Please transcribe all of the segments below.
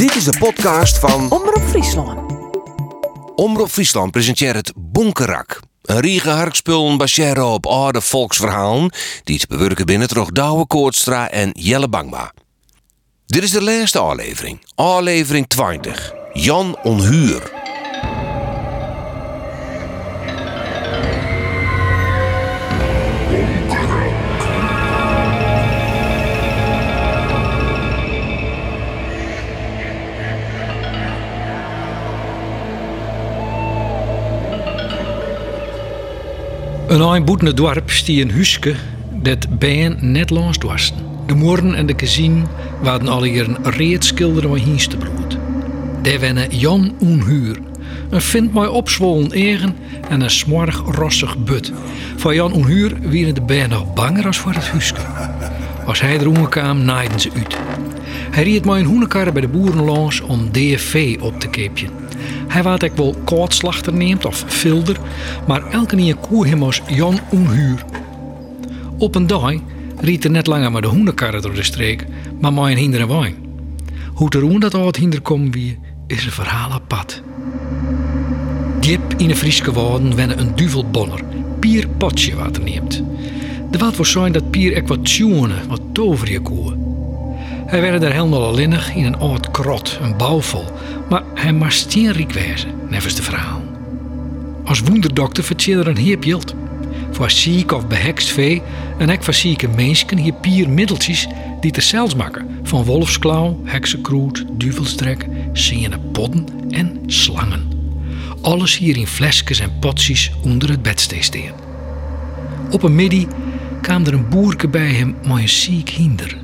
Dit is de podcast van Omroep Friesland. Omroep Friesland presenteert het Bonkerak. Een riege harkspullen baseren op oude volksverhalen die te bewerken binnen toch Douwe Koortstra en Jelle Bangma. Dit is de laatste aflevering, aflevering 20. Jan Onhuur. Een aanboetende dorp stie een huske dat bijen net langs dwarsten. De moeren en de gezien waren al hier een reet schilderen met hienstebrood. Daar wennen Jan Onhuur. Een vind mooi opzwollen egen en een smorg rossig but. Voor Jan Onhuur wieren de bijen nog banger als voor het huske. Als hij erom kwam, naaiden ze uit. Hij riet mooi een hoenenkarre bij de boeren langs om DFV op te keepje. Hij waard ik wel koortslachter neemt of filder, maar elke nieuwe koe hem als Jan Onhuur. Op een dag riet er net langer maar de hoenenkarre door de streek, maar mooi een hinder wijn. Hoe er roen dat al hinder komen wie, is een verhaal apart. Diep in de Frieske woorden wennen een duvelbonner, Pier Potje wat neemt. De wat voor zijn dat Pier ek wat tjoene, wat toverje. Hij werd er helemaal alleenig in een oud krot, een bouwvol, maar hij maar steenrijk wezen, nevens de verhaal. Als wonderdokter vertelde er een heer beeld. Voor ziek of behekst vee en ek voor zieke mensen hier pier middeltjes die te zelfs maken van wolfsklauw, heksenkroet, duvelstrek, ziene podden en slangen. Alles hier in flesjes en potjes onder het bedstee steen. Op een middag kwam er een boerke bij hem met een ziek hinder.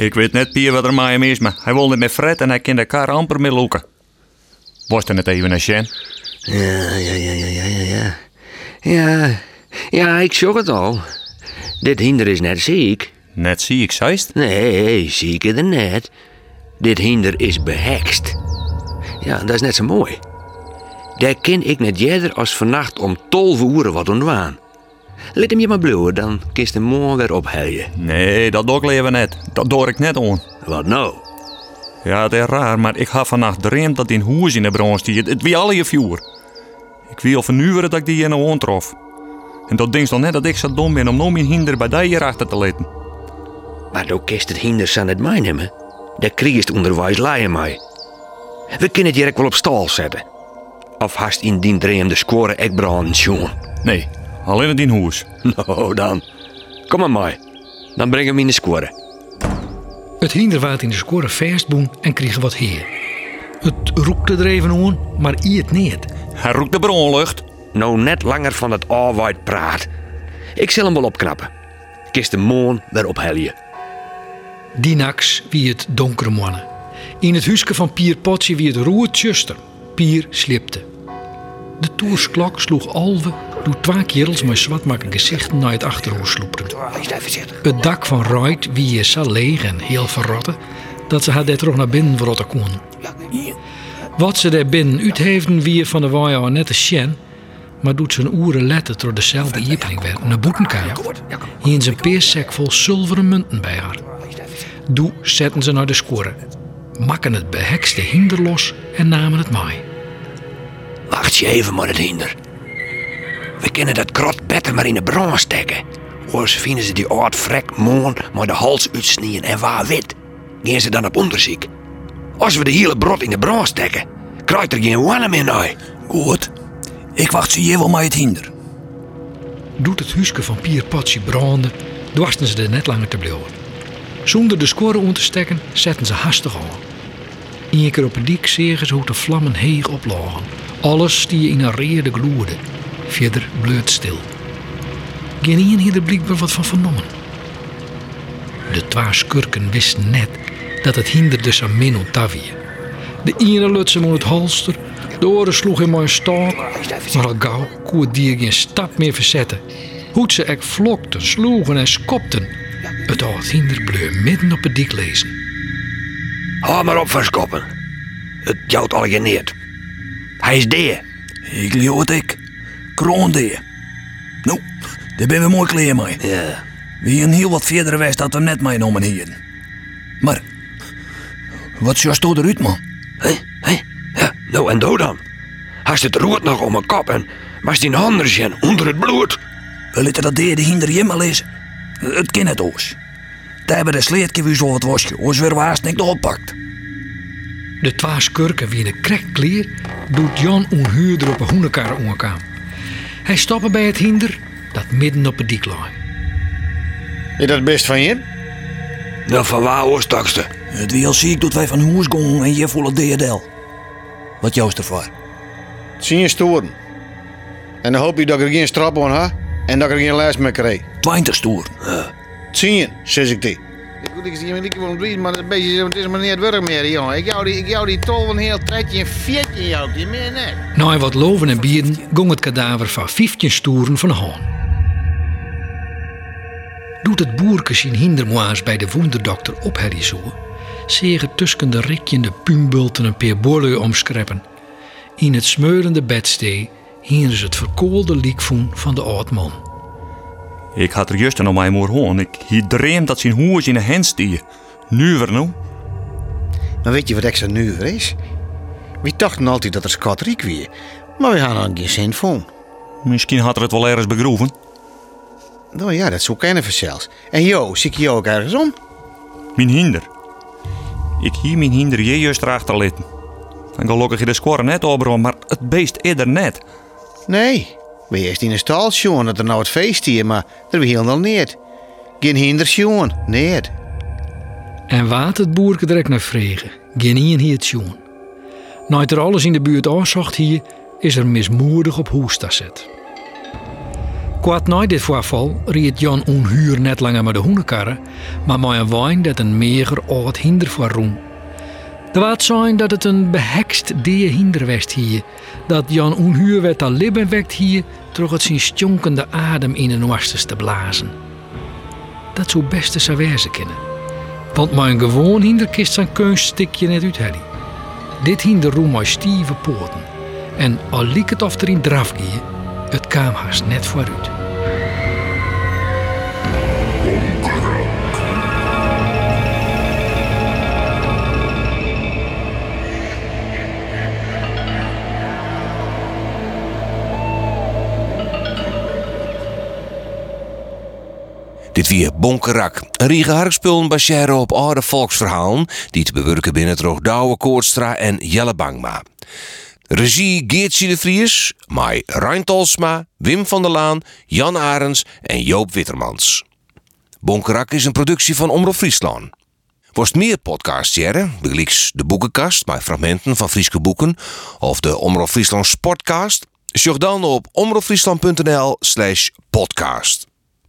Ik weet net Pier wat er met hem is, maar hij niet met Fred en hij kan de kar amper meer loeken. Was er net even een Sjen? Ja, ja, ja, ja, ja, ja, ja. Ja, ik zag het al. Dit hinder is net ziek. Net zie ik, zeist. Nee, zieker dan net. Dit hinder is behekst. Ja, dat is net zo mooi. Daar ken ik net jeder als vannacht om tolve uren wat ontwaan. Let hem je maar bloeien, dan kist hem morgen weer opheljen. Nee, dat doe ik leven net. Dat doe ik net on. Wat nou? Ja, het is raar, maar ik had vannacht dreamd dat in hoes in de bron stiet. Het wie alle je vuur. Ik nu weer dat ik die in een trof. En dat denkt dan net dat ik zo dom ben om nog mijn hinder bij die hier achter te letten. Maar dan kist het hinder aan het mijn hebben. Daar kriegst onderwijs laaien mij. We kunnen het direct wel op stal zetten. Of hast in die dream de score ek branden, Sjoen. Nee, alleen het in hoes. Nou dan. Kom maar mij. Dan brengen we in de score. Het hinder waard in de score vastboen en kreeg wat heer. Het roekte er even aan, maar i het niet. Hij roekt de bronlucht. Nou net langer van het arbeid praat. Ik zal hem wel opknappen. Kist de moon weer opheljen. Die naks wie het donkere mannen. In het huisje van Pier Potje wie het roer tjuster. Pier slipte. De toersklok sloeg alve toen twee kerels met zwartmakke gezichten naar het achterhoofd sloepten. Het dak van Ruit wie je zo leeg en heel verrotten dat ze haar daar terug naar binnen verrotten kon. Wat ze daar binnen uitheefden wie je van de waaier net een sjen, maar doet zijn oeren letten door dezelfde iepeling werd, een boetenkamer. Hier in zijn peersek vol zilveren munten bij haar. Doe zetten ze naar de score, makken het behekste hinder los en namen het maai. Wacht je even maar het hinder. We kunnen dat krot beter maar in de bron steken. Anders vinden ze die oud vrek moon maar de hals uitsnijden en waar wit. Gaan ze dan op onderzoek. Als we de hele brot in de bron steken, krijgt er geen wanne meer naar. Goed. Ik wacht ze hier wel met het hinder. Doet het huisje van Pier branden, dwarsten ze er net langer te blijven. Zonder de score om te stekken, zetten ze hastig aan. Eén keer op een dik zagen ze hoe de vlammen heeg oplogen. Alles die in een reerde gloerde. Verder bleut stil. Geen een hier er blijkbaar wat van vernomen. De twee skurken wisten net dat het hinder dus aan min ontavie. De ene lut hem om het holster, de oren sloeg hem een staak, maar al gauw kon het dier geen stap meer verzetten. Hoe ze ek vlokten, sloegen en skopten. Het oud hinder bleef midden op het dik lezen. Hou maar op van skoppen. Het jouwt al geneerd. Hij is deer. Ik leeuw het ik. Kroon die. Nou, daar ben we mooi klaar mee. Ja. We een heel wat verder west dat we net meegenomen hier. Maar, Wat zoals toch eruit, man? Hé, hé, ja, nou en dood dan. Hast het rood nog om mijn kop en was die handen zien onder het bloed. We laten dat derde hinder je maar lezen. Het kind het oos. Daar hebben de sleetje wie zo wat wasje. Oos weer waast niet oppakt. De twee skurken wie een krekkleer doet Jan onhuurder op een hoenekar omkwam. Hij stappen bij het hinder dat midden op het dik lag. Is dat best van je? Nou, van waar oorstakste? Het wiel zie ik dat wij van gaan en je volle DDL. Wat jouwst ervoor? Zie je storen. En dan hoop je dat ik er geen strap aan ha en dat ik er geen les meer krijg. 20 stoer. Zie je, zeg ik die. Ik ik zie niet gewoon maar het, is een beetje, niet het werk meer, jongen. Ik jou die, die tol een heel tredje en veertje jou, je meer net. Na wat loven en bieren gong het kadaver van 15 stoeren van haan. Doet het boerke zijn hindermoaas bij de wonderdokter op Harry zo, zegen tussen de rikjende puumbulten een peer boorlui omskreppen. In het smeulende bedstee hieren ze het verkoolde liekvoen van de oud man. Ik had er juist nog mij moer hoorn. Ik hier dream dat zijn hoers in de hand. Nu weer nou. Maar weet je wat extra nu weer is? We dachten altijd dat er Scott Riek weer. Maar we hadden er geen zin van. Misschien had er het wel ergens begroeven. Nou ja, dat zou kennen zelfs. En Jo, zie ik je ook ergens om? Mijn hinder. Ik hier mijn hinder je juist erachter litten. En gelukkig in de square net over, maar het beest eerder net. Nee, we eerst in een stal dat er nou het feest hier, maar er heel nog niet. Geen hinder sjoen, niet. En waat het boerke direct naar vregen, geen hier het. Naait er alles in de buurt aanzocht hier, is er mismoedig op hoesta zet. Kwaad na dit voorval riet Jan onhuur net langer met de hoenenkarren, maar met een wijn dat een meger oud hinder voor. Waard zijn dat het een behekst hinder west hier, dat Jan onhuur werd al libben wekt hier, terug het zijn stjonkende adem in een wastes te blazen. Dat zou best eens wezen kennen. Want mijn gewoon hinder kist zijn kunststikje net uit Harry. Dit hinder roem maar stieve poorten. En al liek het of erin draf het kwam haast net vooruit. Weer Bonkerak. Een riege harkspullen baseren op oude volksverhalen die te bewerken binnen het Douwe Koortstra en Jelle Bangma. Regie Geertje de Vries, Mai Rijn Wim van der Laan, Jan Arens en Joop Wittermans. Bonkerak is een productie van Omroep Friesland. Worst meer podcasts jaren, de boekenkast met fragmenten van Frieske boeken of de Omroep Friesland Sportcast, zoek dan op omroepfriesland.nl slash podcast.